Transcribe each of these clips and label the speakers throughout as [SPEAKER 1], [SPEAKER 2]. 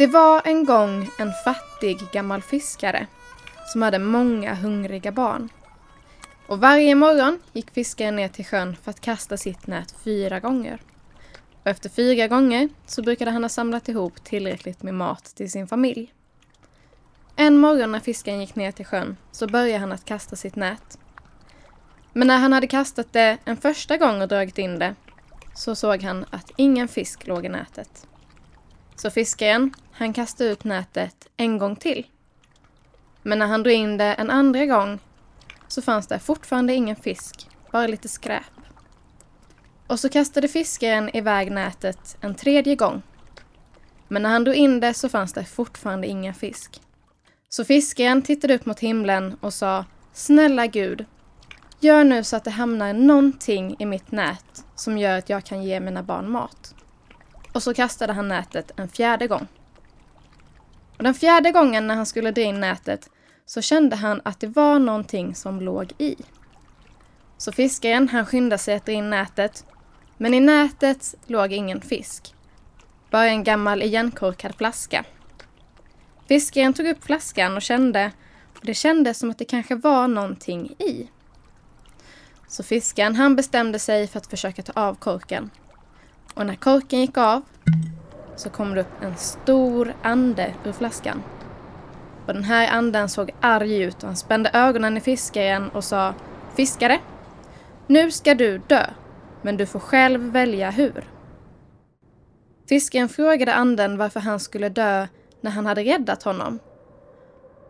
[SPEAKER 1] Det var en gång en fattig gammal fiskare som hade många hungriga barn. Och varje morgon gick fiskaren ner till sjön för att kasta sitt nät fyra gånger. Och efter fyra gånger så brukade han ha samlat ihop tillräckligt med mat till sin familj. En morgon när fiskaren gick ner till sjön så började han att kasta sitt nät. Men när han hade kastat det en första gång och dragit in det så såg han att ingen fisk låg i nätet. Så fiskaren, han kastade ut nätet en gång till. Men när han drog in det en andra gång så fanns det fortfarande ingen fisk, bara lite skräp. Och så kastade fiskaren iväg nätet en tredje gång. Men när han drog in det så fanns det fortfarande ingen fisk. Så fiskaren tittade upp mot himlen och sa Snälla Gud, gör nu så att det hamnar någonting i mitt nät som gör att jag kan ge mina barn mat. Och så kastade han nätet en fjärde gång. Och den fjärde gången när han skulle dra in nätet så kände han att det var någonting som låg i. Så fiskaren han skyndade sig att dra in nätet. Men i nätet låg ingen fisk. Bara en gammal igenkorkad flaska. Fiskaren tog upp flaskan och kände och det kändes som att det kanske var någonting i. Så fiskaren han bestämde sig för att försöka ta av korken. Och när korken gick av så kom det upp en stor ande ur flaskan. Och den här anden såg arg ut och han spände ögonen i fiskaren och sa Fiskare, nu ska du dö, men du får själv välja hur. Fiskaren frågade anden varför han skulle dö när han hade räddat honom.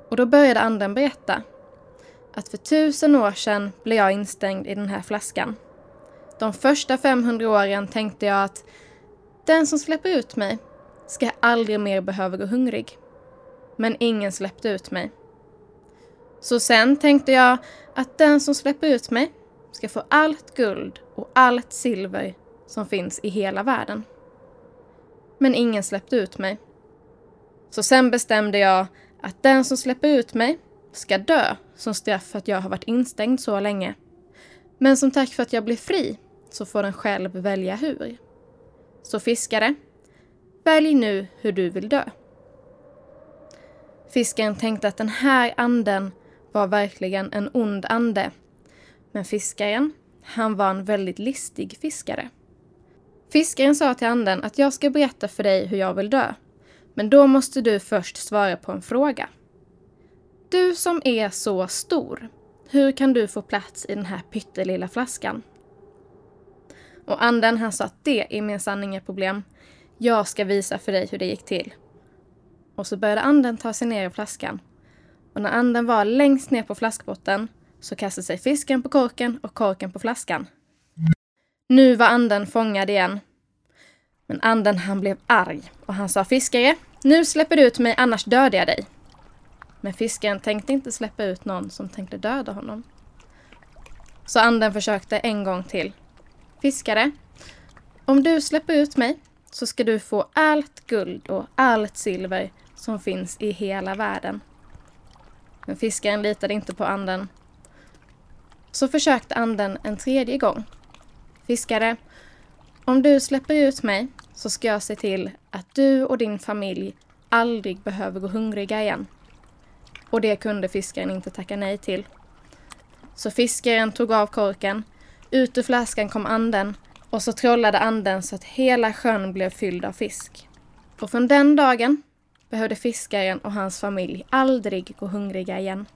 [SPEAKER 1] Och då började anden berätta att för tusen år sedan blev jag instängd i den här flaskan. De första 500 åren tänkte jag att den som släpper ut mig ska aldrig mer behöva gå hungrig. Men ingen släppte ut mig. Så sen tänkte jag att den som släpper ut mig ska få allt guld och allt silver som finns i hela världen. Men ingen släppte ut mig. Så sen bestämde jag att den som släpper ut mig ska dö som straff för att jag har varit instängd så länge. Men som tack för att jag blev fri så får den själv välja hur. Så fiskare, välj nu hur du vill dö. Fiskaren tänkte att den här anden var verkligen en ond ande. Men fiskaren, han var en väldigt listig fiskare. Fiskaren sa till anden att jag ska berätta för dig hur jag vill dö. Men då måste du först svara på en fråga. Du som är så stor, hur kan du få plats i den här pyttelilla flaskan? Och anden han sa att det är minsann inga problem. Jag ska visa för dig hur det gick till. Och så började anden ta sig ner i flaskan. Och när anden var längst ner på flaskbotten så kastade sig fisken på korken och korken på flaskan. Nu var anden fångad igen. Men anden han blev arg och han sa fiskare, nu släpper du ut mig annars dödar jag dig. Men fiskaren tänkte inte släppa ut någon som tänkte döda honom. Så anden försökte en gång till. Fiskare, om du släpper ut mig så ska du få allt guld och allt silver som finns i hela världen. Men fiskaren litade inte på anden. Så försökte anden en tredje gång. Fiskare, om du släpper ut mig så ska jag se till att du och din familj aldrig behöver gå hungriga igen. Och det kunde fiskaren inte tacka nej till. Så fiskaren tog av korken, ut ur flaskan kom anden och så trollade anden så att hela sjön blev fylld av fisk. Och från den dagen behövde fiskaren och hans familj aldrig gå hungriga igen.